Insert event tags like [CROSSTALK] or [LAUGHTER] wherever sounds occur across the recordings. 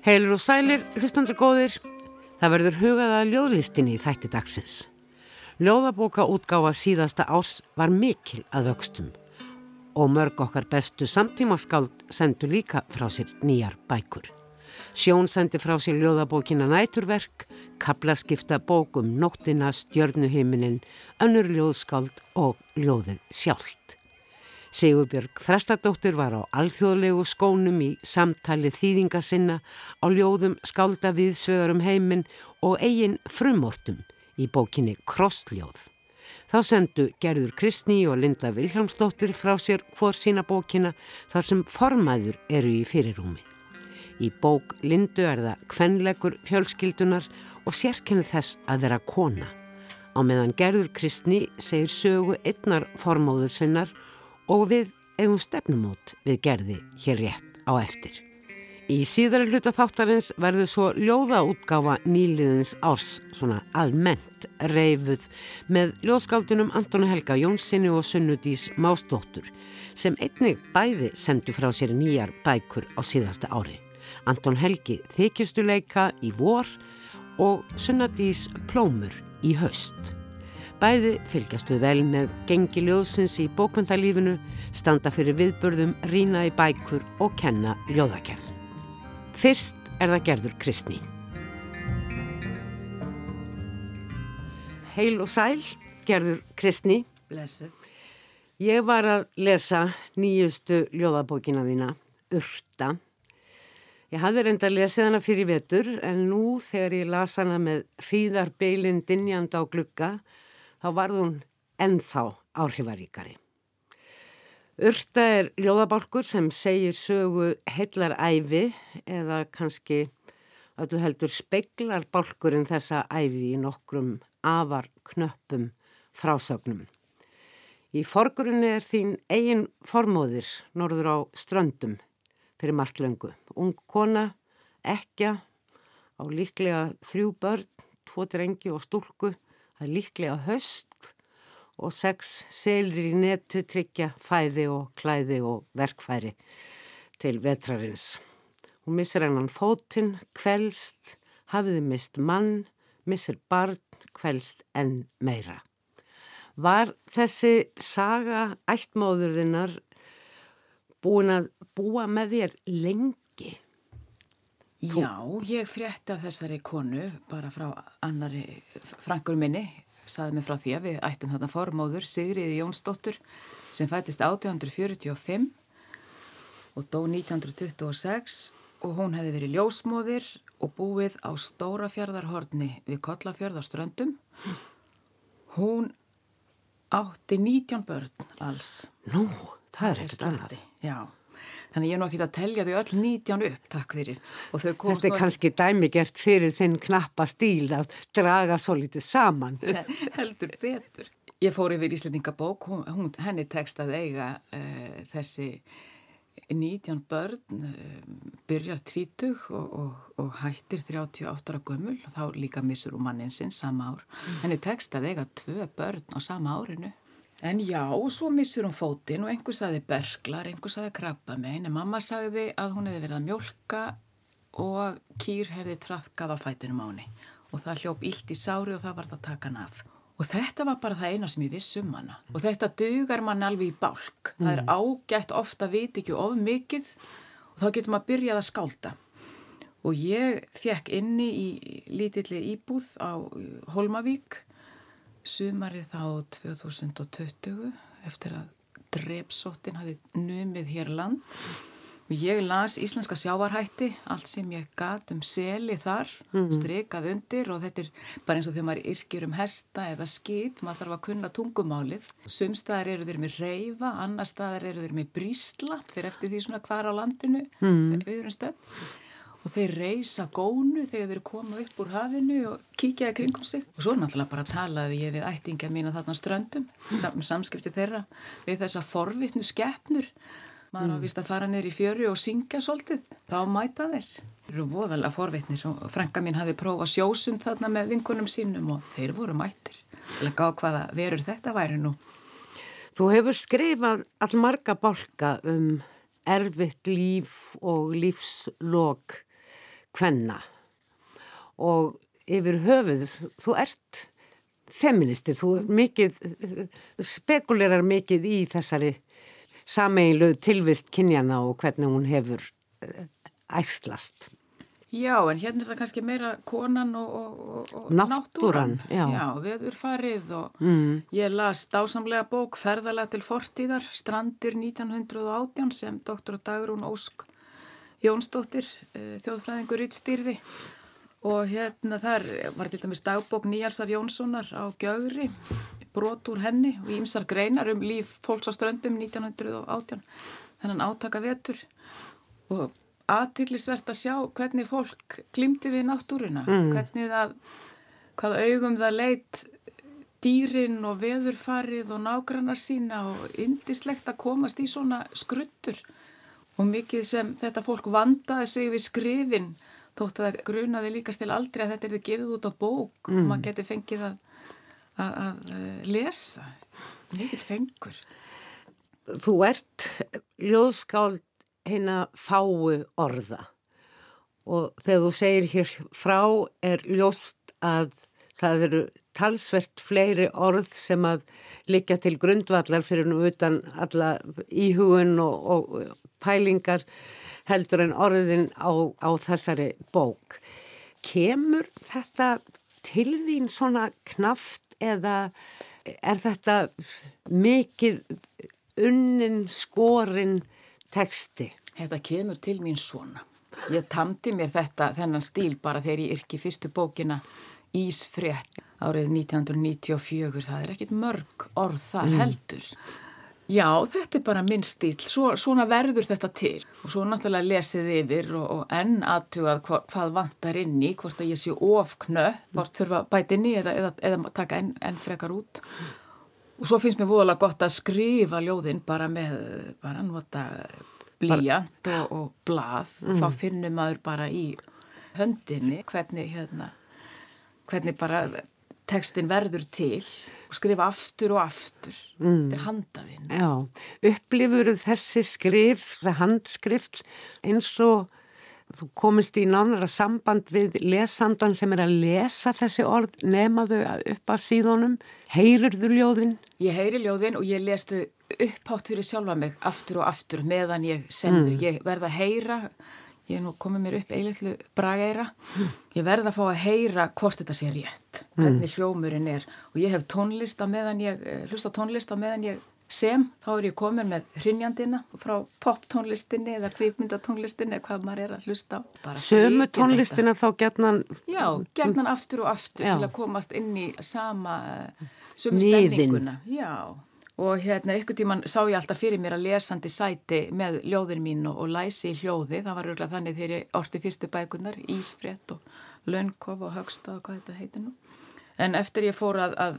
Heilur og sælir, hlustandur góðir, það verður hugaða ljóðlistinni í þætti dagsins. Ljóðabóka útgáfa síðasta ás var mikil að vöxtum og mörg okkar bestu samtímaskáld sendu líka frá sér nýjar bækur. Sjón sendi frá sér ljóðabókina næturverk, kaplaskipta bókum nóttina, stjörnuhiminin, önnur ljóðskáld og ljóðin sjálft. Sigurbjörg Þrastadóttir var á alþjóðlegu skónum í samtali þýðinga sinna á ljóðum skálda viðsvegarum heiminn og eigin frumortum í bókinni Krossljóð. Þá sendu Gerður Kristní og Linda Viljámsdóttir frá sér hvor sína bókina þar sem formæður eru í fyrirrúmi. Í bók Lindu er það kvenlegur fjölskyldunar og sérkenni þess að vera kona. Á meðan Gerður Kristní segir sögu einnar formóður sinnar og við eigum stefnumót við gerði hér rétt á eftir. Í síðara hluta þáttarins verður svo ljóðaútgáfa nýliðins árs svona almennt reyfuð með ljóðskáldunum Antoni Helga Jónssoni og Sunnudís Másdóttur sem einnig bæði sendu frá sér nýjar bækur á síðasta ári. Anton Helgi þykjustuleika í vor og Sunnudís Plómur í haust. Bæði fylgjastu vel með gengi ljóðsins í bókvöndalífinu, standa fyrir viðbörðum, rína í bækur og kenna ljóðagerð. Fyrst er það gerður kristni. Heil og sæl, gerður kristni. Blessuð. Ég var að lesa nýjustu ljóðabókina þína, Urta. Ég hafði reynda að lesa hana fyrir vetur en nú þegar ég las hana með hríðarbeilin dinjanda á glugga þá varð hún ennþá áhrifaríkari. Urta er ljóðabálkur sem segir sögu heillar-æfi eða kannski öllu heldur speiklar bálkurinn þessa æfi í nokkrum afar knöppum frásögnum. Í forgrunni er þín eigin formóðir norður á ströndum fyrir margt löngu. Ung kona, ekja, á líklega þrjú börn, tvo drengi og stúlku Það er líklega höst og sex selir í neti tryggja fæði og klæði og verkfæri til vetrarins. Hún missir hennan fótinn, kvelst, hafiði mist mann, missir barn, kvelst en meira. Var þessi saga ættmóðurðinnar búin að búa með þér lengi? Já, ég frétti af þessari konu bara frá annari frankur minni, saði mig frá því að við ættum þarna formóður Sigriði Jónsdóttur sem fættist 1845 og dó 1926 og hún hefði verið ljósmóðir og búið á Stórafjörðarhorni við Kollafjörðarströndum. Hún átti 19 börn alls. Nú, það er ekkert annað. Já. Þannig ég er nú ekki að telja þau öll 19 upp, takk fyrir. Þetta er kannski dæmigert fyrir þinn knappa stíl að draga svo litið saman. [LAUGHS] Heldur betur. Ég fór yfir Íslandingabók, henni tekstað eiga uh, þessi 19 börn, uh, byrjar tvítug og, og, og hættir 38 ára gömul og þá líka missur hún mannin sinn sama ár. Mm. Henni tekstað eiga tvö börn á sama árinu. En já, svo missur hún fótinn og einhver saði berglar, einhver saði krabba megin, en mamma sagði að hún hefði verið að mjölka og kýr hefði trafkað á fætinum áni og það hljóp illt í sári og það var það að taka hann af. Og þetta var bara það eina sem ég viss um hana. Og þetta dugar mann alveg í bálk. Mm. Það er mm. ágætt ofta að viti ekki of mikið og þá getur maður að byrjað að skálda. Og ég fekk inni í lítilli íbúð á Holmavík sumarið þá 2020 eftir að drepsóttin hafi numið hér land og ég las íslenska sjávarhætti allt sem ég gat um seli þar mm. strikað undir og þetta er bara eins og þegar maður yrkir um hesta eða skip, maður þarf að kunna tungumálið sumstaðar eru þeir með reyfa annar staðar eru þeir með brísla fyrir eftir því svona hvar á landinu mm. við erum stöð og þeir reysa gónu þegar þeir koma upp úr hafinu og kíkjaði kringum sig. Og svo náttúrulega bara talaði ég við ættinga mína þarna ströndum sam samskipti þeirra við þessa forvittnu skeppnur maður mm. á vist að fara neyri í fjöru og syngja svolítið, þá mæta þeir. Þeir eru voðalega forvittnir og frænka mín hafi prófað sjósund þarna með vinkunum sínum og þeir voru mættir til að gá hvaða verur þetta væri nú. Þú hefur skrifað all marga bálka um erfitt líf og lífslokk kvenna og yfir höfuð, þú ert feministi, þú mikið, spekulerar mikið í þessari sameiginlu tilvist kynjana og hvernig hún hefur eh, æslast. Já, en hérna er það kannski meira konan og, og, og náttúran. Já, já veður farið og mm. ég las dásamlega bók Ferðalega til fortíðar, Strandir 1918 sem doktor Dagrún Ósk Jónsdóttir, eh, þjóðfræðingur yttstýrði og hérna þar var til dæmis dagbók Níalsar Jónssonar á Gjögri, brot úr henni og ímsar greinar um líf fólks á ströndum 1918, þennan átaka vetur. Og aðtillisvert að sjá hvernig fólk klimti við náttúruna, mm. hvernig það, hvaða augum það leitt dýrin og veðurfarið og nágrannar sína og indislegt að komast í svona skruttur og mikið sem þetta fólk vandaði sig við skrifin þótt að það grunaði líkast til aldrei að þetta er þið gefið út á bók. Mm. og maður geti fengið að, að, að eh, lesa. Mikið fengur. Þú ert ljóðskáld hérna fáu orða. Og þegar þú segir hér frá er ljóst að það eru talsvert fleiri orð sem að liggja til grundvallar fyrir nú utan alla íhugun og, og pælingar heldur en orðin á, á þessari bók. Kemur þetta til þín svona knaft eða er þetta mikið unnin skorin teksti? Þetta kemur til mín svona. Ég tamti mér þetta, þennan stíl bara þegar ég yrki fyrstu bókina Ísfrétt árið 1994. Það er ekkit mörg orð þar mm. heldur. Já, þetta er bara minn stíl. Svo, svona verður þetta til. Og svo náttúrulega lesið yfir og, og enn aðtugað hva, hvað vantar inn í, hvort að ég sé ofknö, hvort þurfa bæt inn í eða, eða, eða taka enn en frekar út. Og svo finnst mér voðalega gott að skrifa ljóðinn bara með, bara nota blíjant og, og blað mm. þá finnum maður bara í höndinni hvernig hérna hvernig bara tekstin verður til og skrifa aftur og aftur mm. þetta er handafinn Já, upplifur þessi skrif, það handskrift eins og þú komist í nánara samband við lesandan sem er að lesa þessi orð nemaðu upp af síðunum heyrirðu ljóðin? Ég heyri ljóðin og ég lestu upphátt fyrir sjálfa mig aftur og aftur meðan ég semðu. Mm. Ég verða að heyra, ég er nú komið mér upp eiginlega brageira, ég verða að fá að heyra hvort þetta sé rétt, hvernig mm. hljómurinn er og ég hef tónlist á meðan ég, eh, hlusta tónlist á meðan ég sem, þá er ég komin með hrinjandina frá poptónlistinni eða kvikmyndatónlistinni eða hvað maður er að hlusta. Sömu tónlistina þá gerðnan? Já, gerðnan aftur og aftur Já. til að komast inn í sama, eh, sömu stefninguna. Já, og hérna ykkur tíman sá ég alltaf fyrir mér að lesandi sæti með ljóðin mín og, og læsi í hljóði, það var örgulega þannig þegar ég orti fyrstu bækunar, Ísfrétt og Lönkof og Högstad og hvað þetta heitir nú. En eftir ég fór að, að,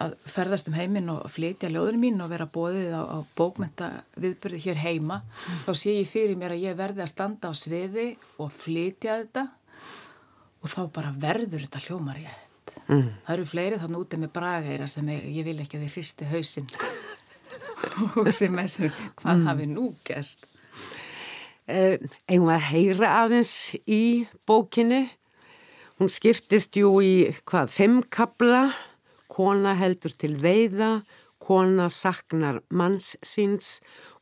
að ferðast um heiminn og flytja ljóðin mín og vera bóðið á, á bókmenta viðbyrði hér heima, mm. þá sé ég fyrir mér að ég verði að standa á sviði og flytja þetta og þá bara verður þetta hljómar ég. Mm. Það eru fleiri þannig úti með bragæra sem ég, ég vil ekki að þið hristi hausinn [LAUGHS] og sem er sem hvað mm. hafi nú gæst. Eh, Egum að heyra aðeins í bókinni. Hún skiptist jú í hvað, femkabla, kona heldur til veiða, kona saknar manns síns,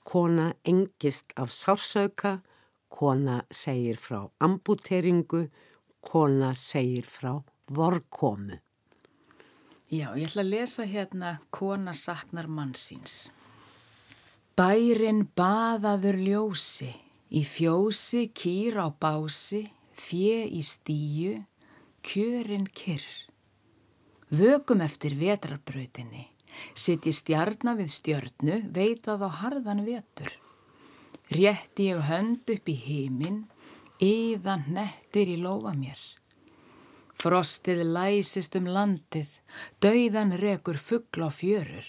kona engist af sársauka, kona segir frá ambuteringu, kona segir frá vorkomu. Já, ég ætla að lesa hérna Kona saknar mannsins. Bærin baðaður ljósi, í fjósi kýr á bási, fjö í stíu, kjörin kyrr. Vögum eftir vetrarbrautinni, sitt í stjarnar við stjörnu, veitað á harðan vetur. Rétti ég hönd upp í heiminn, yðan nettir í lofa mér. Frostið læsist um landið, dauðan rekur fuggla á fjörur.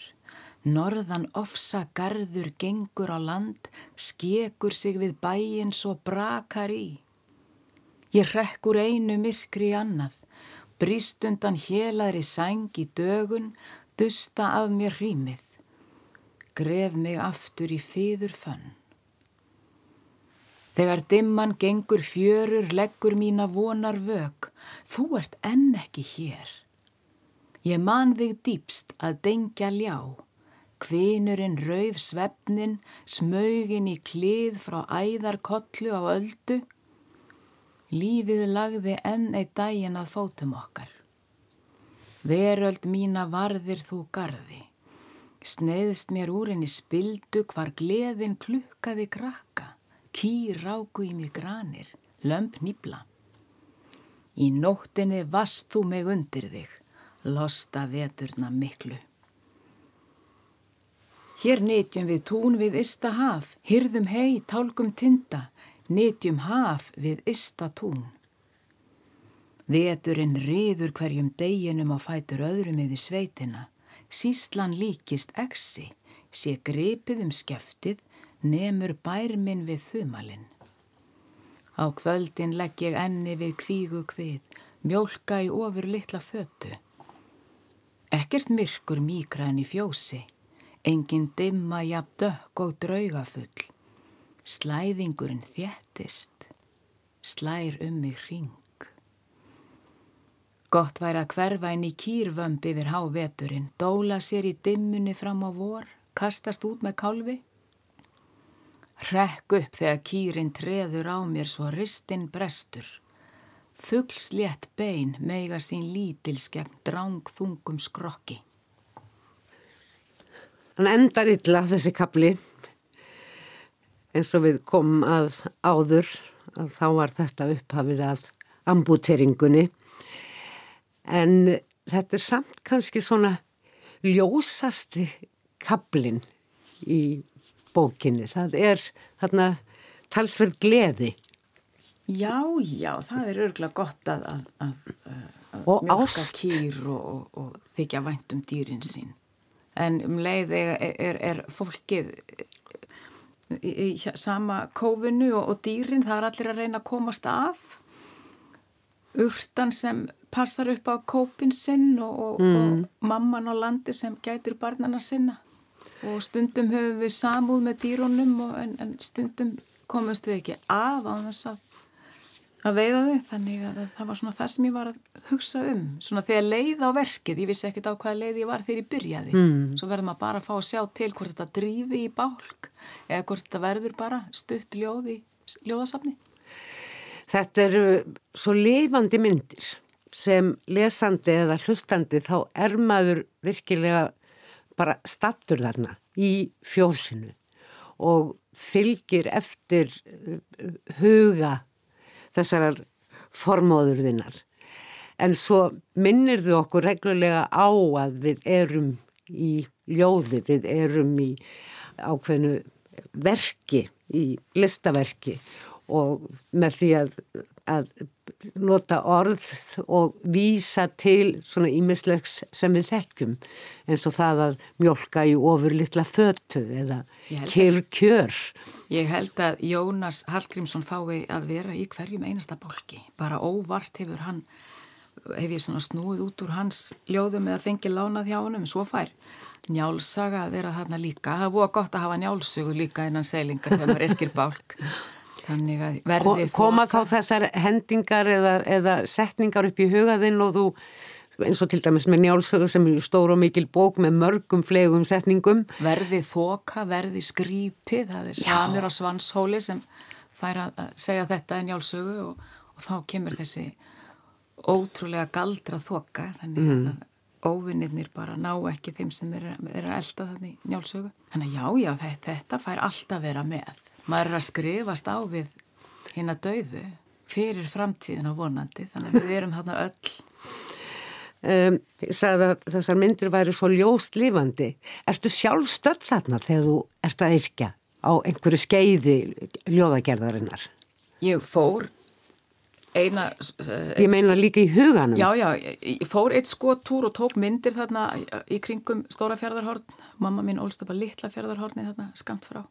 Norðan ofsa garður gengur á land, skekur sig við bæinn svo brakar í. Ég rekkur einu myrkri í annað, bríst undan hélaðri sæng í dögun, dusta af mér rýmið. Gref mig aftur í fýður fönn. Þegar dimman gengur fjörur, leggur mína vonar vög, þú ert enn ekki hér. Ég man þig dýpst að dengja ljá, kvinurinn rauf svefnin, smögin í klið frá æðarkollu á öldu. Lífið lagði enn eitt dægin að fótum okkar. Veröld mína varðir þú gardi, sneiðst mér úr henni spildu hvar gleðin klukkaði krakka kýr ráku í mig granir, lömp nýbla. Í nóttinni vast þú mig undir þig, losta veturna miklu. Hér nýtjum við tún við ysta haf, hyrðum hei, tálkum tinda, nýtjum haf við ysta tún. Veturinn riður hverjum deginum á fætur öðrum yfir sveitina, síslan líkist exi, sé gripið um skeftið, nemur bær minn við þumalinn. Á kvöldin legg ég enni við kvígu kvið, mjólka í ofur litla fötu. Ekkert myrkur enn í fjósi, engin dimma jafn dökk og draugafull. Slæðingurinn þjættist, slær um mig ring. Gott væri að hverfa inn í kýrvömb yfir háveturinn, dóla sér í dimmunni fram á vor, kastast út með kálfi Rekk upp þegar kýrin treður á mér svo ristin brestur. Fuglslétt bein meiga sín lítils gegn drángþungum skrokki. Hann endar illa þessi kapli eins og við komum að áður að þá var þetta upphafið að ambuteringunni en þetta er samt kannski svona ljósasti kaplin í bókinni. Það er þarna talsverð gleði. Já, já, það er örgulega gott að, að, að, að mjölka kýr og, og, og þykja vænt um dýrin sín. En um leið er, er, er fólkið í, í sama kófinu og, og dýrin, það er allir að reyna að komast af. Urtan sem passar upp á kópin sinn og mm. mamman á landi sem gætir barnana sinna og stundum höfum við samúð með dýrónum en, en stundum komumst við ekki af á þess að, að veiða þau. Þannig að það var svona það sem ég var að hugsa um. Svona þegar leið á verkið, ég vissi ekkert á hvaða leið ég var þegar ég byrjaði. Mm. svo verður maður bara að fá að sjá til hvort þetta drífi í bálk eða hvort þetta verður bara stutt ljóð í ljóðasafni. Þetta eru svo lifandi myndir sem lesandi eða hlustandi þá er maður virkilega bara stattur þarna í fjósinu og fylgir eftir uh, huga þessar formóðurðinnar. En svo minnir þau okkur reglulega á að við erum í ljóði, við erum í ákveðnu verki, í listaverki og með því að, að nota orð og vísa til svona ímislegs sem við þekkjum eins og það að mjölka í ofur litla fötu eða kyrkjör. Ég held að Jónas Hallgrímsson fái að vera í hverjum einasta bólki. Bara óvart hefur hann, hef ég svona snúið út úr hans ljóðum eða fengið lánað hjá hann um svo fær njálsaga að vera þarna líka. Það er búið gott að hafa njálsugu líka innan seilingar þegar maður erkir bálk. [LAUGHS] Koma þá þessar hendingar eða, eða setningar upp í hugaðinn og þú eins og til dæmis með njálsögur sem er stór og mikil bók með mörgum flegum setningum. Verði þoka, verði skrýpi, það er samir á svanshóli sem fær að segja þetta en njálsögu og, og þá kemur þessi ótrúlega galdra þoka þannig mm. að óvinnirnir bara ná ekki þeim sem er, er að elda þannig njálsögu. Þannig að já, já, þetta, þetta fær alltaf vera með maður er að skrifast á við hérna dauðu fyrir framtíðin á vonandi þannig að við erum hérna öll. Um, Ég sagði að þessar myndir væri svo ljóst lífandi Ertu sjálf stöld þarna þegar þú ert að yrkja á einhverju skeiði ljóðagerðarinnar? Ég fór eina uh, Ég meina líka í huganum. Já, já, ég fór eitt skotúr og tók myndir þarna í kringum stóra fjörðarhorn mamma mín ólst upp að litla fjörðarhorni þarna skamt frá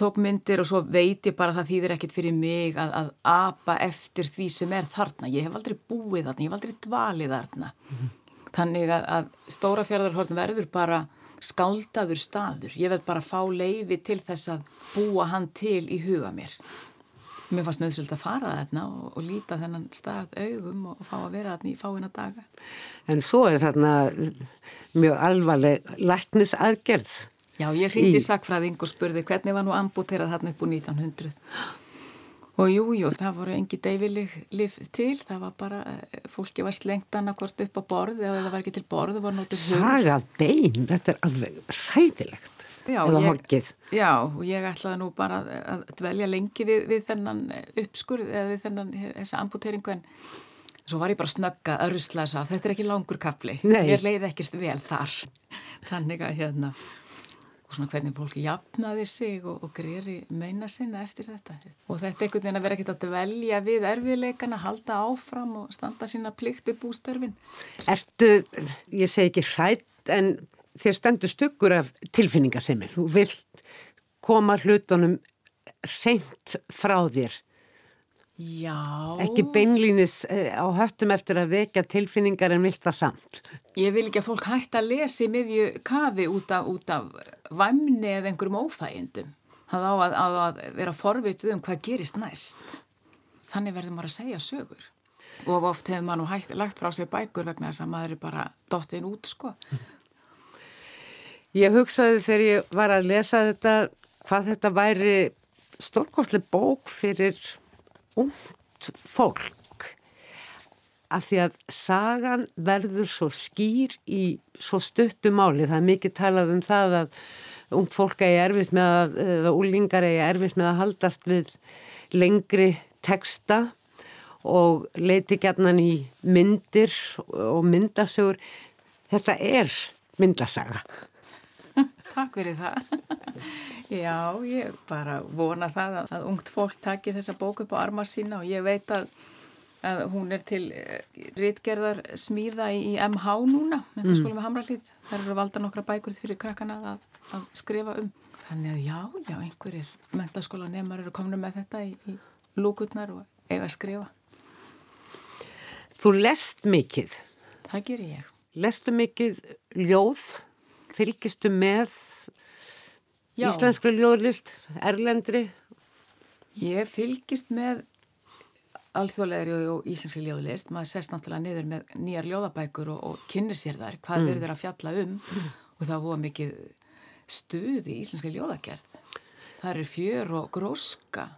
tók myndir og svo veit ég bara það þýðir ekkit fyrir mig að, að apa eftir því sem er þarna. Ég hef aldrei búið þarna, ég hef aldrei dvalið þarna. Mm -hmm. Þannig að, að stóra fjörðarhorn verður bara skáldaður staður. Ég verð bara að fá leiði til þess að búa hann til í huga mér. Mér fannst nöðsöld að fara þarna og, og líta þennan stað augum og, og fá að vera þarna í fáina daga. En svo er þarna mjög alvarleg læknis aðgerð. Já, ég hrýndi í... sakfræðing og spurði hvernig var nú ambúterað þarna upp úr 1900. Og jú, jú, það voru engi deyfileg lif til, það var bara, eh, fólki var slengt annarkort upp á borð eða það var ekki til borð. Saga bein, þetta er alveg hræðilegt. Já, hoggið. Já, og ég ætlaði nú bara að dvelja lengi við, við þennan uppskurð eða við þennan, þessa amputeringu en svo var ég bara snögga að rusla þess að þetta er ekki langur. Nei. Mér leiði ekkert vel þar. Þannig að hérna og svona hvernig fólki jafnaði sig og, og greiðri meina sinna eftir þetta. Og þetta er einhvern veginn að vera ekkert að dvelja við erfiðleikana, halda áfram og standa sína plikt upp úr störfin. Ertu, ég segi ekki hrætt en þér stendur stuggur af tilfinningasemi, þú vilt koma hlutunum reynd frá þér Já. Ekki beinlínis eh, á höttum eftir að vekja tilfinningar en vilt það samt. Ég vil ekki að fólk hætta að lesa í miðju kafi út af, út af væmni eða einhverjum ófægindum. Það á að, að, að vera forvituð um hvað gerist næst. Þannig verður maður að segja sögur. Og oft hefur maður nú hægt, lagt frá sig bækur vegna þess að maður er bara dottin út, sko. Ég hugsaði þegar ég var að lesa þetta hvað þetta væri stórkosli bók fyrir ungt fólk af því að sagan verður svo skýr í svo stuttu máli. Það er mikið talað um það að ungt fólk eigi erfitt með að, eða úlingar eigi erfitt með að haldast við lengri teksta og leiti gætnan í myndir og myndasögur. Þetta er myndasaga. [LAUGHS] Takk fyrir það. [LAUGHS] Já, ég bara vona það að, að ungt fólk taki þessa bóku upp á arma sína og ég veit að, að hún er til eh, rítgerðar smíða í MH núna, þetta mm. skulum við Hamralíð. Það eru valda nokkra bækur fyrir krakkana að, að skrifa um. Þannig að já, já, einhverjir mentaskóla nefnar eru komnu með þetta í, í lúkutnar og eiga að skrifa. Þú lest mikið. Það ger ég. Lestu mikið ljóð? Fylgistu með Já. íslenskri ljóðlist, erlendri? Ég fylgist með alþjóðlegri og íslenskri ljóðlist. Maður sest náttúrulega niður með nýjar ljóðabækur og, og kynir sér þar hvað mm. verður að fjalla um mm. og það hóa mikið stuð í íslenskri ljóðagerð. Það er fjör og gróska.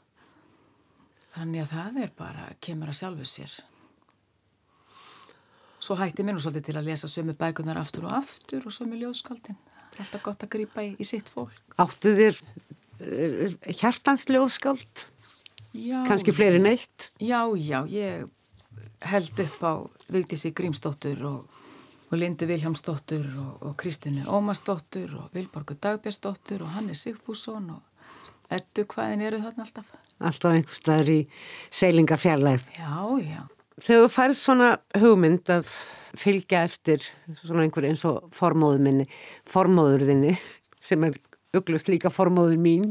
Þannig að það er bara, kemur að sjálfu sér svo hætti mér nú svolítið til að lesa sömu bækunar aftur og aftur og sömu ljóðskaldin. Er alltaf gott að grýpa í, í sitt fólk. Áttu þér uh, hjartansljóðskald? Já. Kanski fleiri neitt? Já, já, ég held upp á Vigdísi Grímsdóttur og, og Lindu Viljámsdóttur og, og Kristinu Ómarsdóttur og Vilborgu Dagbjörnsdóttur og Hanni Sigfússon og ettu hvaðin eru þarna alltaf? Alltaf einhverstaðar í seilingarfjarlæð. Já, já. Þegar þú færð svona hugmynd að fylgja eftir svona einhver eins og formóðuminni, formóðurðinni sem er auglust líka formóður mín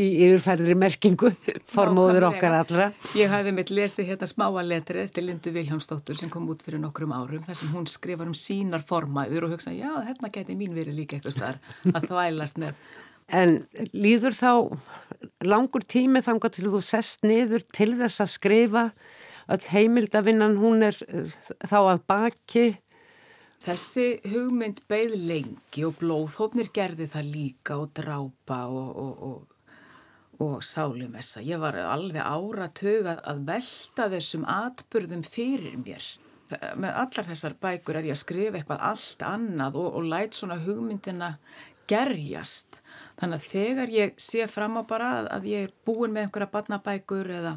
í yfirfærðri merkingu, formóður okkar allra. Ég hafði mitt lesið hérna smáaletri eftir Lindu Viljámsdóttur sem kom út fyrir nokkrum árum þar sem hún skrifar um sínar formaður og hugsa já, hérna geti mín verið líka eitthvað starf að þvælast með. En líður þá langur tími þangar til þú sest niður til þess að skrifa öll heimildavinnan hún er eh, þá að baki. Þessi hugmynd beigð lengi og blóðhófnir gerði það líka og drápa og, og, og, og sálumessa. Ég var alveg áratög að velta þessum atbyrðum fyrir mér. Með allar þessar bækur er ég að skrifa eitthvað allt annað og læt svona hugmyndina gerjast. Þannig að þegar ég sé fram á bara að ég er búin með einhverja barnabækur eða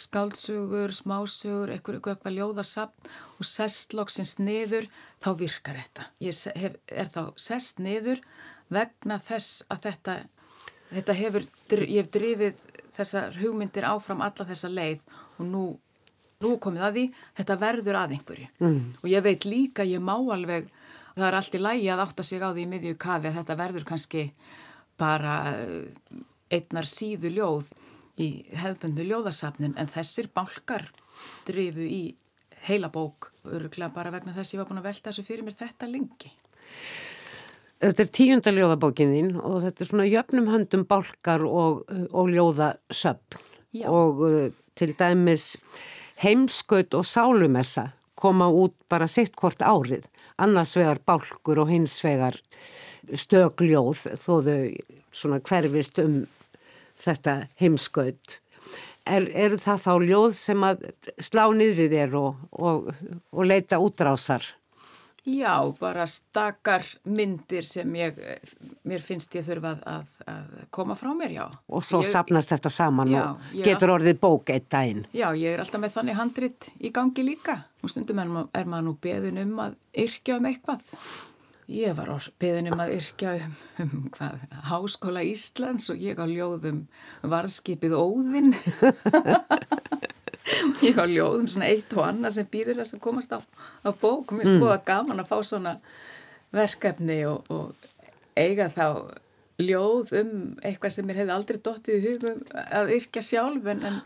skaldsugur, smásugur, eitthvað, eitthvað ljóðasapp og sestloksins niður, þá virkar þetta. Ég hef, er þá sest niður vegna þess að þetta, þetta hefur, ég hef drifið þessar hugmyndir áfram alla þessa leið og nú, nú komið að því, þetta verður að einhverju. Mm. Og ég veit líka, ég má alveg, það er allt í lægi að átta sig á því í miðju kafi að þetta verður kannski bara eh, einnar síðu ljóð í hefðbundu ljóðasafnin en þessir bálkar drifu í heila bók öruglega bara vegna þess að ég var búin að velta þessu fyrir mér þetta lengi. Þetta er tíundaljóðabókin þín og þetta er svona jöfnum höndum bálkar og, og ljóðasöfn. Og uh, til dæmis heimskaut og sálumessa koma út bara sitt hvort árið, annars vegar bálkur og hins vegar stögljóð þó þau svona hverfist um þetta heimskaut. Er, eru það þá ljóð sem að slá niður þér og, og, og leita útrásar? Já, bara stakar myndir sem ég, mér finnst ég þurfa að, að, að koma frá mér, já. Og svo ég, sapnast þetta saman já, og getur all... orðið bók eitt daginn. Já, ég er alltaf með þannig handrit í gangi líka. Og stundum er, er maður nú beðin um að yrkja um eitthvað. Ég var beðin um að yrkja um, um hvað, Háskóla Íslands og ég á ljóðum varskipið Óðinn. [LAUGHS] ég á ljóðum svona eitt og annað sem býður þess að komast á, á bók mér finnst búið mm. gaman að fá svona verkefni og, og eiga þá ljóð um eitthvað sem mér hefði aldrei dottið í hugum að yrkja sjálf en, en,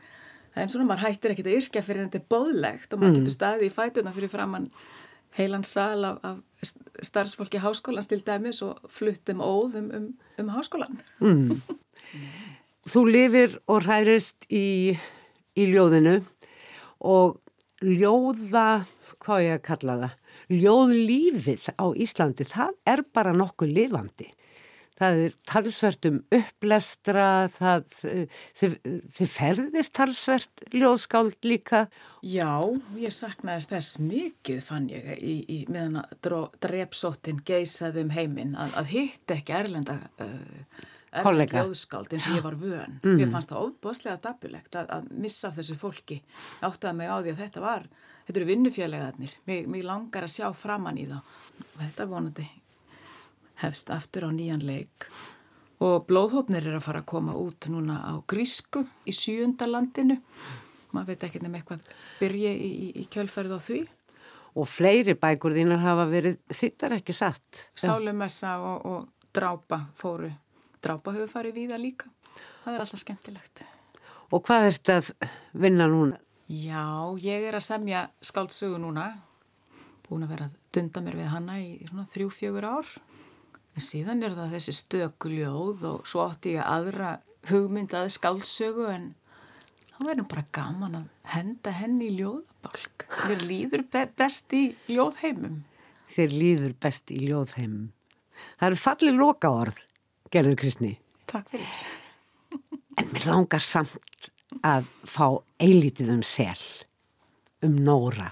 en svona maður hættir ekkit að yrkja fyrir en þetta er bóðlegt og maður mm. getur staðið í fætuna fyrir framann heilan sal af, af starfsfólki háskólan til dæmis og fluttum óðum um, um háskólan mm. Þú lifir og hærist í í ljóðinu og ljóða, hvað ég að kalla það, ljóðlífið á Íslandi, það er bara nokkuð lifandi. Það er talsvert um upplestra, það, þið, þið ferðist talsvert ljóðskáld líka. Já, ég saknaðist þess mikið fann ég í, í meðan drepsóttin geysaði um heiminn að, að hitt ekki erlenda uh, erfitt ljóðskáld eins og ég var vön. Mm. ég fannst það ofboslega dapulegt að, að missa þessu fólki. Áttaði mig á því að þetta var þetta eru vinnufélagarnir, mig, mig langar að sjá framann í það og þetta vonandi hefst aftur á nýjan leik og blóðhópnir er að fara að koma út núna á Grísku í sjúundalandinu maður veit ekki nefn eitthvað byrja í, í, í kjölferð á því og fleiri bækur þínar hafa verið þittar ekki satt Sálumessa og, og drápa fóru drápa hefur farið víða líka. Það er alltaf skemmtilegt. Og hvað er þetta að vinna núna? Já, ég er að semja skáldsögu núna. Búin að vera að dunda mér við hanna í svona þrjú-fjögur ár. En síðan er það þessi stökuljóð og svo átti ég aðra hugmyndaði skáldsögu en það verður bara gaman að henda henni í ljóðabalk. Þér líður be best í ljóðheimum. Þér líður best í ljóðheimum. Það eru fallið loka orð gerður Kristni. Takk fyrir. En mér langar samt að fá eilítið um sel, um Nóra.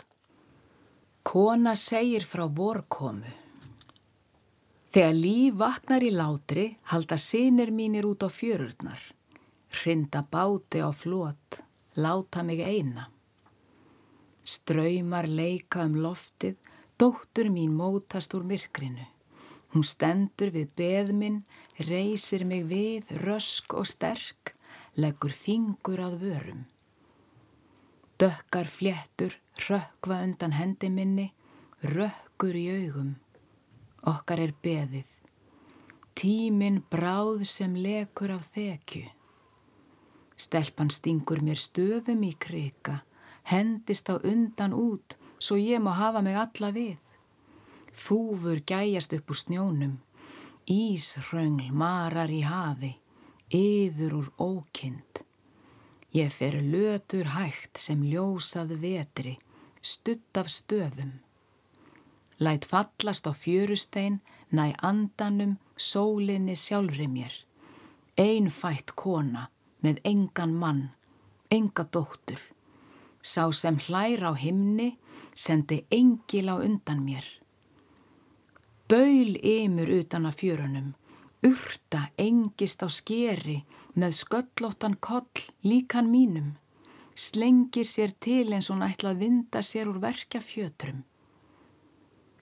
Kona segir frá vorkomu. Þegar líf vaknar í látri halda sinir mínir út á fjörurnar. Hrinda báti á flót, láta mig eina. Ströymar leika um loftið, dóttur mín mótast úr myrkrinu. Hún stendur við beðminn, reysir mig við, rösk og sterk, leggur fingur að vörum. Dökkar fléttur, rökkva undan hendi minni, rökkur í augum. Okkar er beðið. Tímin bráð sem lekur af þekju. Stelpan stingur mér stöðum í krika, hendist á undan út, svo ég má hafa mig alla við. Þúfur gæjast upp úr snjónum, Ísröngl marar í hafi, yður úr ókind. Ég fer lötur hægt sem ljósað vetri, stutt af stöfum. Læt fallast á fjörustein, næ andanum, sólinni sjálfri mér. Einfætt kona með engan mann, enga dóttur. Sá sem hlær á himni, sendi engil á undan mér. Baul ymur utan að fjörunum, urta engist á skeri með sköllóttan koll líkan mínum, slengir sér til eins og nætla að vinda sér úr verkja fjötrum.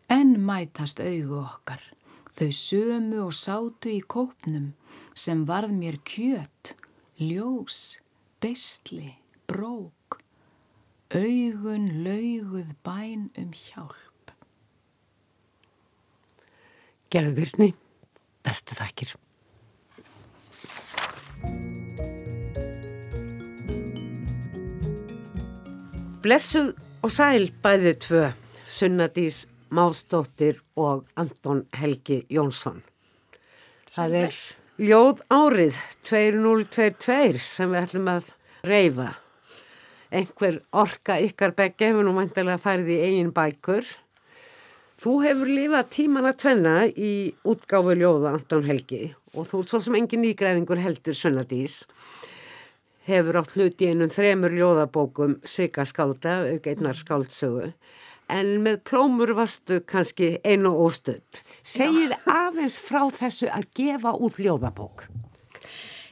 En mætast augu okkar, þau sömu og sátu í kópnum sem varð mér kjött, ljós, bestli, brók, augun lauguð bæn um hjálp. Gerðu Kristni, bestu þakkir. Blessuð og sæl bæðið tvö, Sunnadís Mástóttir og Anton Helgi Jónsson. Það er ljóð árið 2022 sem við ætlum að reyfa. Einhver orka ykkar begge hefur nú mæntilega færið í eigin bækur. Þú hefur lifað tíman að tvenna í útgáfu ljóða Anton Helgi og þú svo sem engin nýgræðingur heldur Sunnadís. Hefur átt hlut í einum þremur ljóðabókum Svika skálda, auk einnar skáldsögu. En með plómur varstu kannski einu óstöld. Segir [LAUGHS] aðeins frá þessu að gefa út ljóðabók.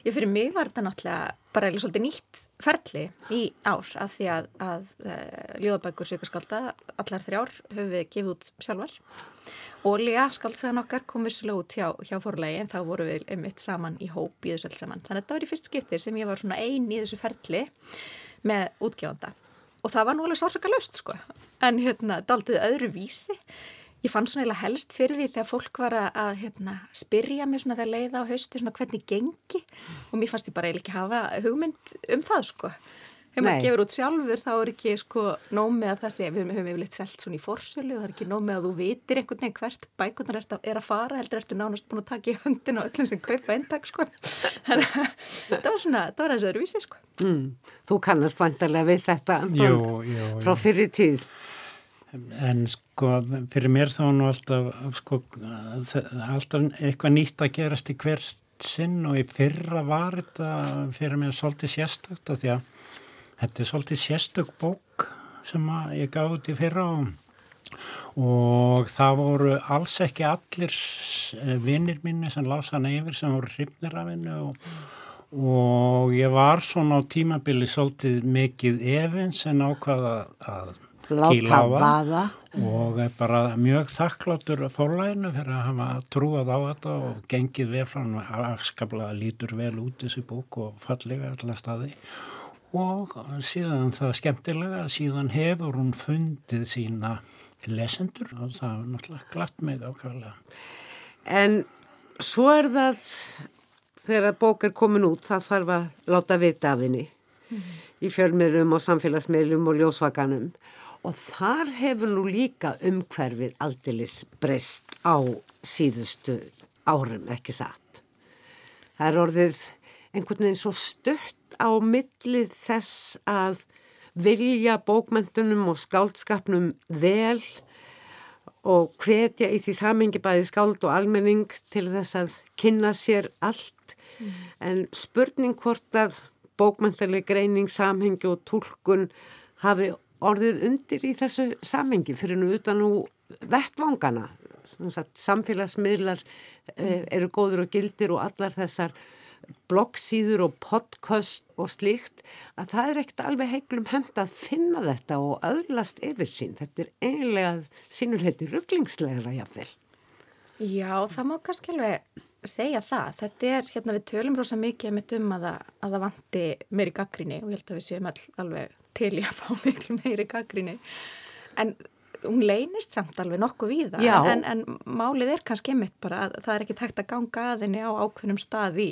Ég fyrir mig var þetta náttúrulega bara svolítið nýtt ferli í ár að því að, að eh, ljóðabækur Svíkarskálda allar þrjár höfum við gefið út sjálfar. Ólíja, skáltsagan okkar, kom vissulega út hjá, hjá forlægi en þá voru við einmitt saman í hóp í þessu alls saman. Þannig að þetta var í fyrst skiptir sem ég var svona einn í þessu ferli með útgefanda og það var nú alveg sársaka löst sko. En hérna, daldið öðru vísi. Ég fann svona eða helst fyrir því þegar fólk var að hérna, spyrja mér svona þegar leiða á hausti svona hvernig gengi. Og mér fannst ég bara eiginlega ekki hafa hugmynd um það sko. Þegar maður gefur út sjálfur þá er ekki sko nómið að það sé, við höfum yfirleitt selt svona í fórsölu og það er ekki nómið að þú vitir einhvern veginn hvert bækunar er, er að fara, heldur ertu nánast búin að taka í höndin og öllum sem kaupa eintak sko. [LAUGHS] Þannig að það var svona, það var þessu öðruvísi sko. Mm, þú kannast vantarlega við þetta jú, jú, frá fyrir tíð. En sko fyrir mér þá nú alltaf sko alltaf eitthvað nýtt að gerast í hvert sinn og í fyrra var þetta fyrir mér svolítið sérstökt og því að þetta er svolítið sérstök bók sem ég gaf út í fyrra og, og það voru alls ekki allir vinnir minni sem lása hann yfir sem voru hrifnir af hennu og, og ég var svona á tímabili svolítið mikið efins en ákvaða að láta vaða. og er bara mjög þakkláttur fórlæginu fyrir að hafa trúað á þetta og gengið við frá hann afskaplega lítur vel út þessu bók og fallega allar staði. og síðan það skemmtilega síðan hefur hún fundið sína lesendur og það er náttúrulega glatt með ákvæmlega En svo er það þegar bók er komin út það þarf að láta vita af henni mm -hmm. í fjölmiðlum og samfélagsmiðlum og ljósvakanum Og þar hefur nú líka umhverfið aldilis breyst á síðustu árum, ekki satt. Það er orðið einhvern veginn svo stött á millið þess að vilja bókmyndunum og skáldskapnum vel og hvetja í því samengi bæði skáld og almenning til þess að kynna sér allt. Mm. En spurning hvort að bókmyndaleg greining, samhengi og tólkun hafi orðið undir í þessu samengi fyrir nú utan nú vettvangana samfélagsmiðlar eh, eru góður og gildir og allar þessar bloggsýður og podcast og slíkt að það er ekkert alveg heiklum hend að finna þetta og öðlast yfir sín. Þetta er eiginlega sínulheiti rugglingslegra jáfnvel. Já, það má kannski alveg segja það. Þetta er, hérna við tölum rosa mikið mitt um að að það vanti meiri gaggrinni og ég held að við séum all, alveg til í að fá [LAUGHS] miklu meiri gaggrinni. En hún leynist samt alveg nokkuð við það en, en málið er kannski einmitt bara að það er ekki tægt að ganga aðinni á ákveðnum stað í,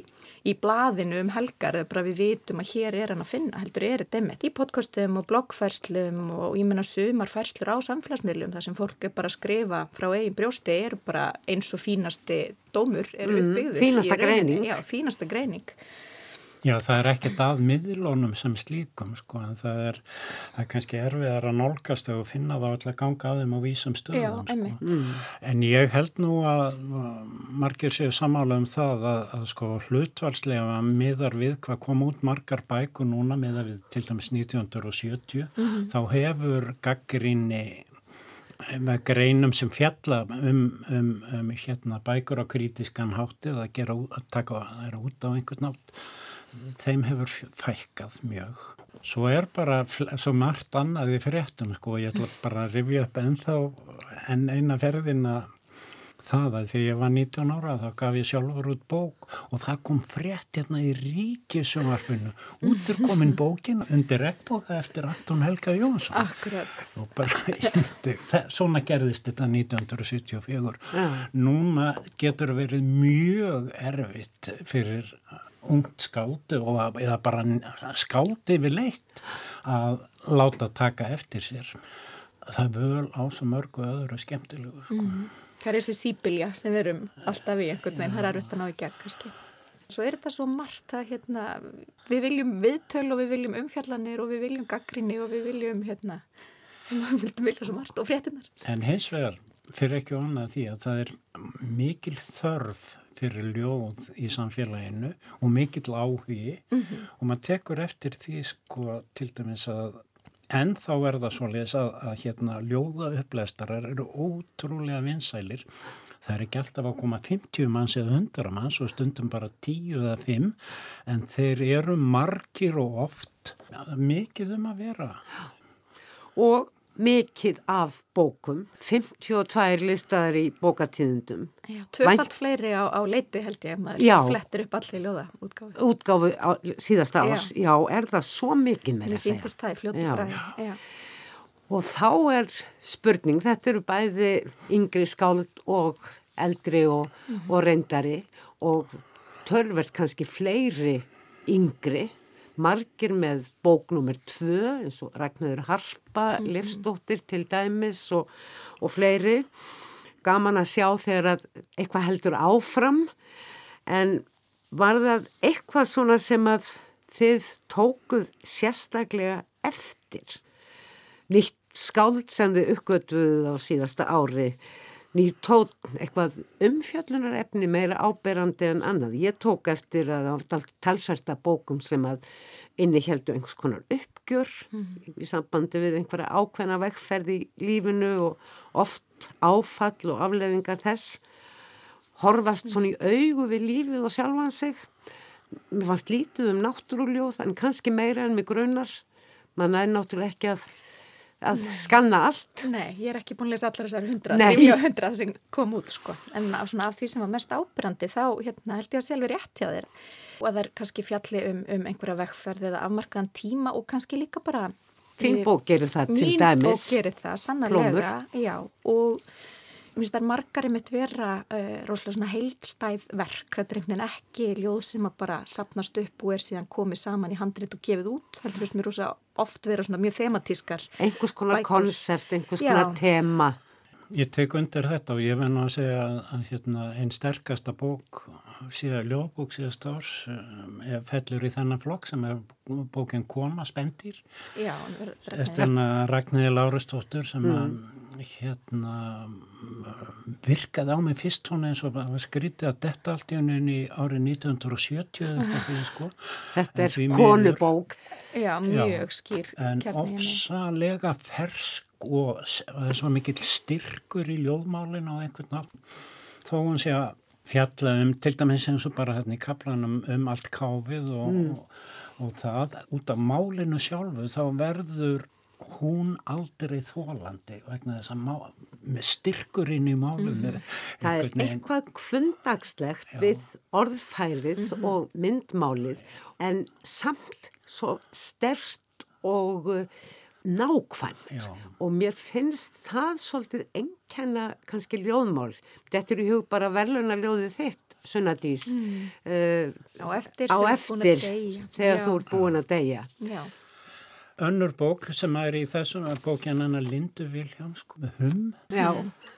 í blaðinu um helgar eða bara við vitum að hér er hann að finna heldur er þetta einmitt í podcastum og bloggfærslum og ég menna sumarfærslur á samfélagsmiðlum þar sem fólk er bara að skrifa frá eigin brjósti er bara eins og fínasti dómur er mm, uppbyggður. Fínasta greining. Já, fínasta greining. Já, það er ekkert að miðlunum sem slíkum, sko, en það er, það er kannski erfiðar að nálgast og finna þá alltaf ganga að þeim á vísum stöðum, Já, sko. Mm. En ég held nú að margir séu samála um það að, að sko, hlutvalslega miðar við hvað kom út margar bæku núna miðar við til dæmis 1970, mm -hmm. þá hefur gaggrinni með greinum sem fjalla um, um, um hérna, bækur á kritiskan háttið að gera, að taka það út á einhvern nátt þeim hefur fækkað mjög. Svo er bara svo margt annað í fréttum sko og ég ætla bara að rifja upp ennþá enn eina ferðina það að því ég var 19 ára þá gaf ég sjálfur út bók og það kom frétt hérna í ríkisjónvarpinu út er komin bókin undir regnbóka eftir Anton Helga Jónsson Akkurat og bara, [LAUGHS] það, svona gerðist þetta 1974 ja. núna getur verið mjög erfitt fyrir ungt skáti eða bara skáti við leitt að láta taka eftir sér það völ á svo mörgu öðru skemmtilegu sko. mm. Það er þessi sípilja sem við erum alltaf í einhvern veginn, það er erfitt að ná í gegn kannski Svo er þetta svo margt að hérna, við viljum viðtöl og við viljum umfjallanir og við viljum gaggrinni og við viljum hérna, við viljum vilja svo margt og fréttinar. En hins vegar fyrir ekki annað því að það er mikil þörf fyrir ljóð í samfélaginu og mikill áhugi mm -hmm. og maður tekur eftir því sko til dæmis að en þá er það svo leiðis að, að hérna ljóða upplæstarar eru ótrúlega vinsælir Það er ekki alltaf að koma 50 manns eða 100 manns og stundum bara 10 eða 5 en þeir eru margir og oft mikið um að vera. Og mikið af bókum, 52 listaðar í bókatíðundum. Tvöfalt fleiri á, á leiti held ég, maður já. flettir upp allir ljóða útgáfi. Útgáfi á síðasta ás, já. já, er það svo mikið með já. Og þá er spurning, þetta eru bæði yngri skáld og eldri og, mm -hmm. og reyndari og tölvert kannski fleiri yngri margir með bóknúmer tvö eins og Ragnarður Harpa, mm -hmm. Livsdóttir til dæmis og, og fleiri. Gaman að sjá þegar að eitthvað heldur áfram en var það eitthvað svona sem að þið tókuð sérstaklega eftir? Nýtt skáld sem þið uppgötuð á síðasta ári nýr tótn eitthvað umfjallunar efni meira áberandi en annað. Ég tók eftir að það var talsverta bókum sem að inni heldu einhvers konar uppgjör mm. í sambandi við einhverja ákveðna vekkferð í lífinu og oft áfall og aflefingar þess. Horfast svona í augu við lífið og sjálfan sig. Mér fannst lítið um náttúrúljóð en kannski meira en mig grunnar. Man er náttúrulega ekki að að skanna allt. Nei, ég er ekki búin að lesa allar þessar hundrað, mjög hundrað sem kom út sko, en á, svona, af því sem var mest ábyrrandi þá hérna, held ég að sjálfur rétt hjá þér. Og að það er kannski fjalli um, um einhverja vekkferð eða afmarkaðan tíma og kannski líka bara Þín bók gerir það til dæmis. Mín bók gerir það, sannarlega, já, og finnst það margar einmitt vera uh, rosalega svona heildstæð verk, þetta er einhvern veginn ekki ljóð sem að bara sapnast upp og er síðan komið saman í handrit og gefið út, heldur finnst mér rosalega oft vera svona mjög thematískar. Einhvers konar konsept, einhvers konar Já. tema. Ég tek undir þetta og ég venn að segja að hérna, einn sterkasta bók, síðan ljóðbók síðast árs, um, fellur í þennan flokk sem er bókinn Kona Spendir. Já. Eftir hérna Ragnæði Lárastóttur sem mm. að hérna virkaði á mig fyrst svona eins og skrítið að detta allt í henni árið 1970 eða eitthvað sko. Þetta er konubók. Já, mjög skýr. En ofsalega fersk og er svo mikill styrkur í ljóðmálinu og einhvern nátt þó hún sé að fjalla um til dæmis eins og bara hérna í kaplanum um allt káfið og, mm. og, og það út af málinu sjálfu þá verður hún aldrei þólandi vegna þess að má, með styrkurinn í málunum mm. það er eitthvað kvöndagslegt við orðfærið mm -hmm. og myndmálið en samt svo stert og uh, nákvæmt. Já. og mér finnst það svolítið enkenna kannski ljóðmál. Þetta er í hug bara verðluna ljóðið þitt Sunnadís mm. uh, á eftir, á eftir þegar þú ert búin að deyja. Já önnur bók sem er í þessum bókjan hann að Lindu Viljáms hum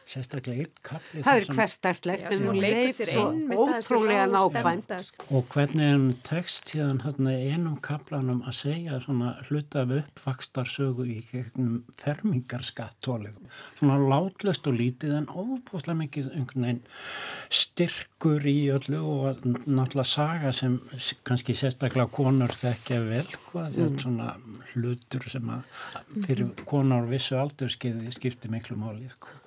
sérstaklega einn kapli það er hverstarslegt en hún leik svo ótrúlega nákvæmt sko. og hvernig hann tekst síðan einum kaplanum að segja svona hluta af uppvakstarsögu í gegnum fermingarskattólið svona látlust og lítið en óbúslega mikið einhvern veginn styrkur í öllu og náttúrulega saga sem kannski sérstaklega konur þekkja vel hvað mm. þetta svona hlutur sem að fyrir konar vissu aldurskiði skipti miklu máli sko.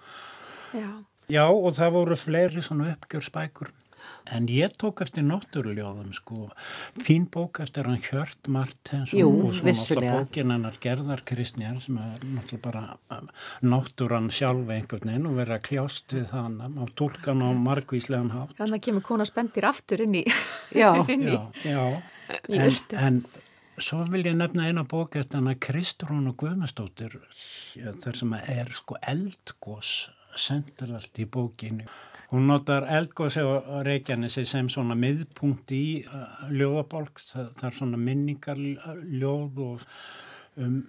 Já. Já og það voru fleiri svona uppgjörspækur en ég tók eftir náttúruljóðum sko, fín bók eftir hann Hjört Martens Jú, og svo náttúrulega bókin hennar Gerðar Kristnjál sem er náttúrulega bara um, náttúran sjálf einhvern veginn og verið að kljást við þann á tólkan og margvíslegan hátt. Þannig að kemur kona spendir aftur inn í Já, [LAUGHS] inn í, já, já. En, en Svo vil ég nefna eina bók eftir hana Kristrún og Guðmustóttir þar sem er sko eldgós sendirallt í bókinu. Hún notar eldgósi og Reykjanesi sem svona miðpunkt í uh, ljóðabólk, það, það er svona minningarljóð og um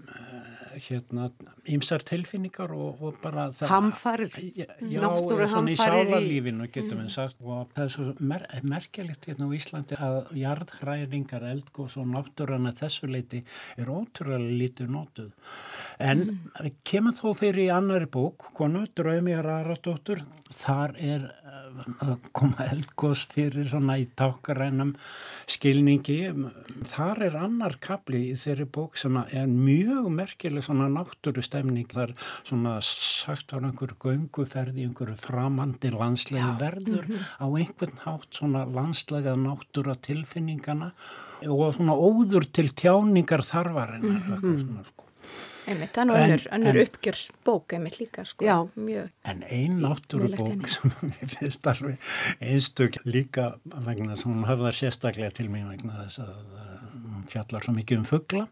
hérna ýmsar tilfinningar og, og bara það Hamfarir Já, já svona í sálarlífinu getum við mm. sagt og það er svo mer merkjalitt hérna á Íslandi að jarðhræringar, eldgós og náttúrana þessu leiti er ótrúlega lítið nótuð en mm. kemur þó fyrir í annari bók konu, Draumjar Aradóttur þar er að koma eldgós fyrir svona í tákarænum skilningi þar er annar kapli í þeirri bók sem er mjög merkileg svona náttúru stemning þar svona sagt var einhver gönguferði einhverju framandi landslega verður mm -hmm. á einhvern hátt svona landslega náttúra tilfinningana og svona óður til tjáningar þarvarinnar mm -hmm. svona sko Einmitt, það er önnur, önnur uppgjörsbók einmitt líka sko. Já, mjög. En einn náttúrubók [LAUGHS] sem ég finnst alveg einstök líka vegna sem hún höfðar sérstaklega til mig vegna þess að hún fjallar svo mikið um fuggla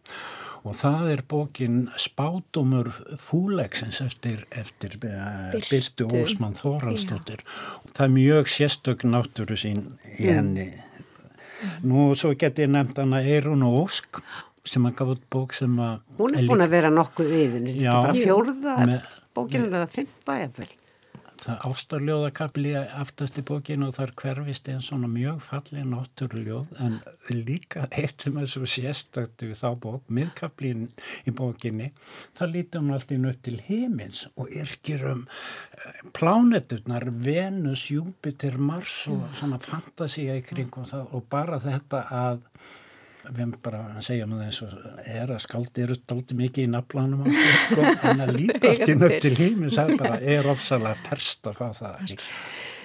og það er bókin Spátumur fúlegsins eftir, eftir uh, Byrtu Ósmann Þóraldstóttir og það er mjög sérstök náttúru sín í mm. henni. Mm. Nú svo get ég nefnt hana Eirun og Ósk sem að gaf út bók sem að hún er búin að vera nokkuð yfir þetta er bara fjórða bókinu eða fymta eftir það ástarljóðakabli aftast í bókinu og þar hverfist einn svona mjög fallið náttúrljóð en líka eitt sem er svo sérstakti við þá bók miðkablin í bókinni það lítum allt inn upp til heimins og yrkir um eh, pláneturnar Venus, Júpiter, Mars og svona fantasía í kring og, það, og bara þetta að við bara að segja með þess að er að skaldi eru daldi mikið í naflanum sko, en að líta ekki nöpp til bara er ofsalega ferst að fá það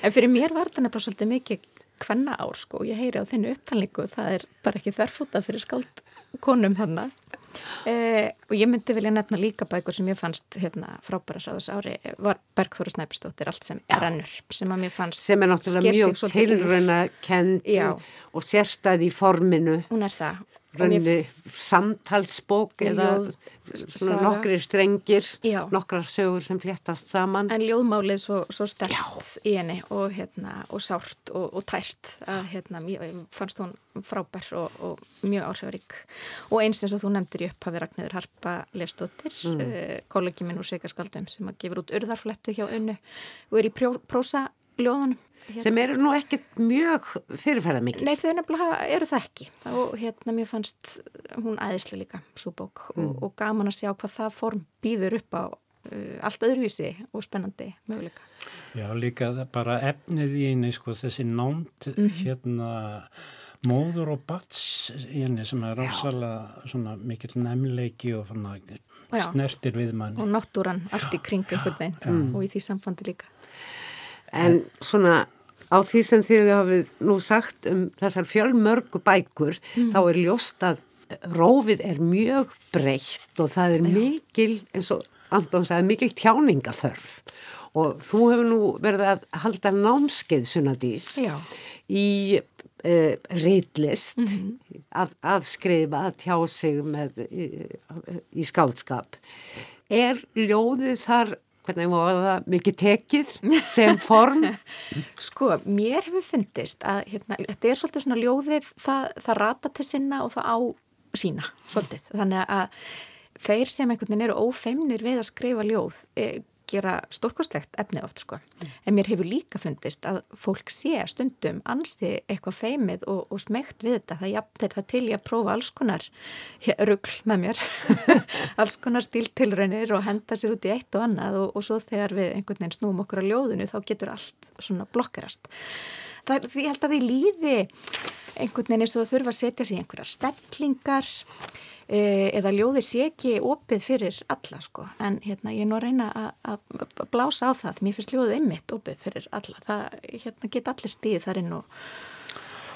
En fyrir mér var þetta nefnilega svolítið mikið hvenna ár sko. Og ég heyri á þennu upptalningu það er bara ekki þverfúta fyrir skaldkonum hann Eh, og ég myndi vilja nefna líka bækur sem ég fannst hérna, frábæra sáðs ári var Bergþóru Snæpistóttir allt sem er ennur sem að mér fannst sem er náttúrulega mjög tilröna kent og sérstæði í forminu. Hún er það Rauninni samtalsbók eða nokkri strengir, Já. nokkrar sögur sem fléttast saman. En ljóðmálið svo, svo stert Já. í henni og, hérna, og sárt og, og tært að hérna, fannst hún frábær og, og mjög áhrifarík. Og eins eins og þú nefndir upp hafi Ragnæður Harpa Lefstóttir, mm. uh, kollegi minn úr Sveikaskaldum sem að gefur út urðarflettu hjá önnu og er í prósa ljóðunum hérna. sem eru nú ekkert mjög fyrirferða mikið. Nei þau nefnilega eru það ekki og hérna mér fannst hún æðislega líka svo bók mm. og, og gaman að sjá hvað það form býður upp á uh, allt öðruvísi og spennandi möguleika. Já líka bara efnið í eini sko þessi nánt mm -hmm. hérna móður og bats í henni sem er rásalega mikill nefnleiki og svona, snertir við manni. Og náttúran allt í kring einhvern veginn og í því sambandi líka. En svona á því sem þið hafið nú sagt um þessar fjölmörgu bækur mm. þá er ljóst að rófið er mjög breytt og það er Já. mikil, eins og Anton sagði, mikil tjáningaþörf og þú hefur nú verið að halda námskeið Sunnadís í uh, reitlist mm -hmm. að, að skrifa, að tjá sig með, í, í skáldskap. Er ljóðið þar hvernig var það mikið tekið sem form? [LAUGHS] Sko, mér hefur fundist að hérna, þetta er svolítið svona ljóðið, það, það rata til sinna og það á sína svolítið. Þannig að þeir sem einhvern veginn eru ófeimnir við að skrifa ljóð eh, gera stórkostlegt efni oft sko. Mm. En mér hefur líka fundist að fólk sé stundum ansti eitthvað feimið og, og smegt við þetta. Það jafnir það til ég að prófa alls konar ruggl með mér, [LAUGHS] alls konar stíltilraunir og henda sér út í eitt og annað og, og svo þegar við einhvern veginn snúum okkur á ljóðinu þá getur allt svona blokkarast. Það, ég held að því líði einhvern veginn eins og þurfa að setja sér einhverjar stellingar E, eða ljóði sé ekki opið fyrir alla sko. En hérna ég er nú að reyna að blása á það. Mér finnst ljóðið einmitt opið fyrir alla. Það hérna, geta allir stíð þar inn og,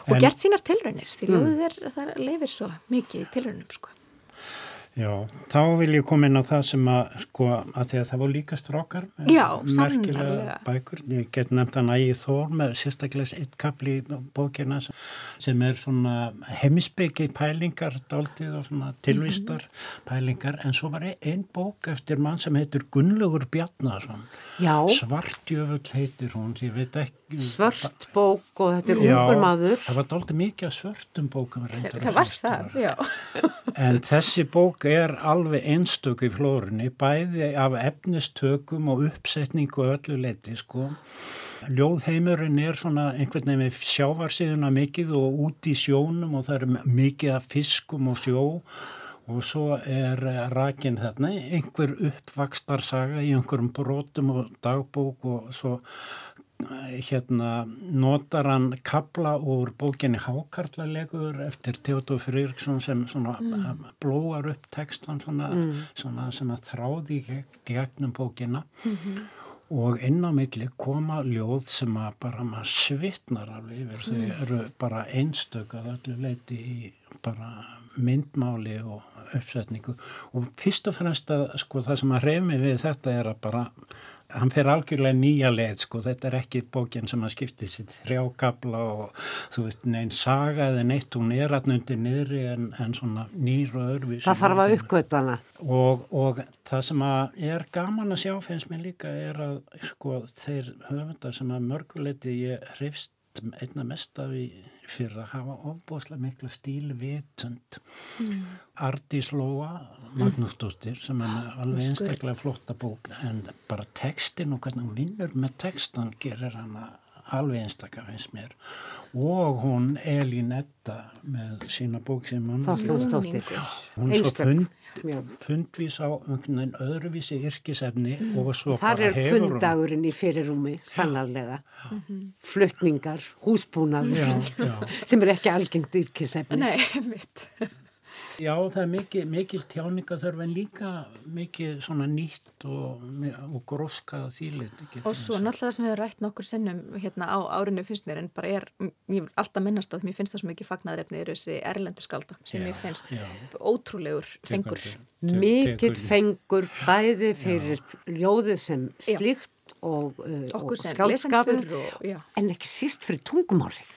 og en, gert sínar tilraunir því mm. ljóðið er, það lefir svo mikið í tilraunum sko Já, þá vil ég koma inn á það sem að, sko, að því að það voru líka strókar Já, sannlega bækur, ég get nefnt að nægi þór með sérstaklega eitt kapli bókina sem er svona heimisbyggi pælingar dáltið og svona tilvistar mm -hmm. pælingar, en svo var einn bók eftir mann sem heitur Gunnlaugur Bjarnason. Svartjöfull heitir hún, ég veit ekki svört bók og þetta er ungur maður. það var doldið mikið svörtum bókum það var það, já. En þessi bók bók er alveg einstök í flórunni, bæði af efnistökum og uppsetningu og öllu leiti sko. Ljóðheimurinn er svona einhvern veginn með sjávarsíðuna mikið og út í sjónum og það er mikið af fiskum og sjó og svo er rakin þarna einhver uppvakstarsaga í einhverjum brotum og dagbók og svo hérna notar hann kabla úr bókinni Hákarlalegur eftir Theodor Frýriksson sem svona mm. blóar upp textan svona, mm. svona sem að þráði gegnum bókina mm -hmm. og inn á milli koma ljóð sem að bara maður svitnar alveg yfir þau mm. eru bara einstökað öllu leiti í bara myndmáli og uppsetningu og fyrst og fremst að sko það sem að reymi við þetta er að bara hann fer algjörlega nýja leið sko, þetta er ekki bókin sem að skipti sér þrjákabla og þú veist, neinn saga eða neitt, hún er allnundi niðri en, en svona nýr og örvis Það þarf að uppgöta hana. Og, og það sem að er gaman að sjá finnst mér líka er að sko þeir höfundar sem að mörguleiti ég hrifst einna mest af í fyrir að hafa ofbúslega miklu stílvitund. Mm. Ardís Lóa Magnúsdóttir sem er alveg einstaklega flotta bók en bara textin og hvernig hún vinnur með textan gerir hana alveg einstaklega finnst mér. Og hún Elín Edda með sína bók sem hann hún er svo fund, fundvís á öðruvísi yrkisefni mm. og svo þar er fundagurinn í fyrirrúmi sannarlega. Mm -hmm. fluttningar, húsbúnaður [LAUGHS] sem er ekki algengt yrkisefni. Nei, mitt Já, það er mikil, mikil tjáningaþörf en líka mikil svona nýtt og, og gróskað þýlit. Og svo náttúrulega það sem við rætt nokkur sinnum hérna á árinu finnst mér en bara er, ég vil alltaf minnast á því mér finnst það svo mikið fagnaðrefni er þessi erlendu skálda sem já, ég finnst já. ótrúlegur fengur. Mikið fengur bæði fyrir já. ljóðið sem slíkt og, uh, og skálskapur en ekki síst fyrir tungumálið.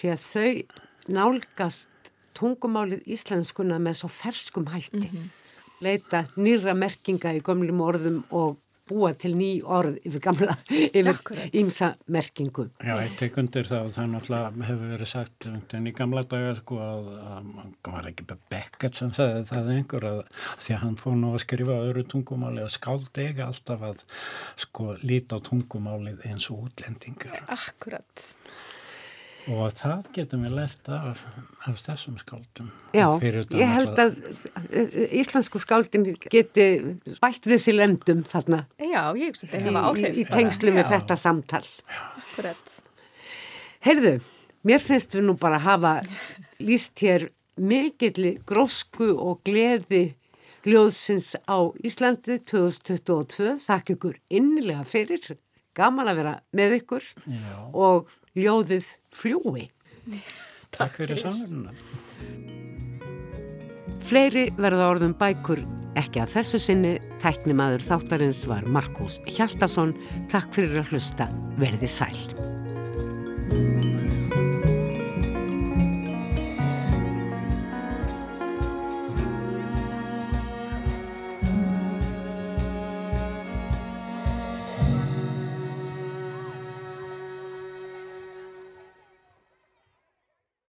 Því að þau nálgast tungumálið íslenskuna með svo ferskum hætti. Mm -hmm. Leita nýra merkinga í gömlum orðum og búa til ný orð yfir gamla, yfir ímsa merkingu. Já, ég tek undir það og það náttúrulega hefur verið sagt en í gamla daga sko að það var ekki bara Beckett sem sagði það einhver að því að hann fóð nú að skrifa öðru tungumáli að skáld eiga alltaf að sko líta á tungumálið eins og útlendingar. Akkurat. Og það getum við lært af, af þessum skáldum. Já, ég held að, að íslensku skáldin geti bætt við sér lendum þarna. Já, ég að það hefa áhrif. Í, í tengslu með þetta samtal. Akkurat. Heyrðu, mér finnst við nú bara að hafa líst hér mikill grósku og gleði ljóðsins á Íslandi 2022. Þakk ykkur innilega fyrir. Gaman að vera með ykkur Já. og ljóðið fljúi. Takk fyrir samverðuna. Fleiri verða orðum bækur ekki að þessu sinni. Tæknimaður þáttarins var Markus Hjaltarsson. Takk fyrir að hlusta. Verði sæl.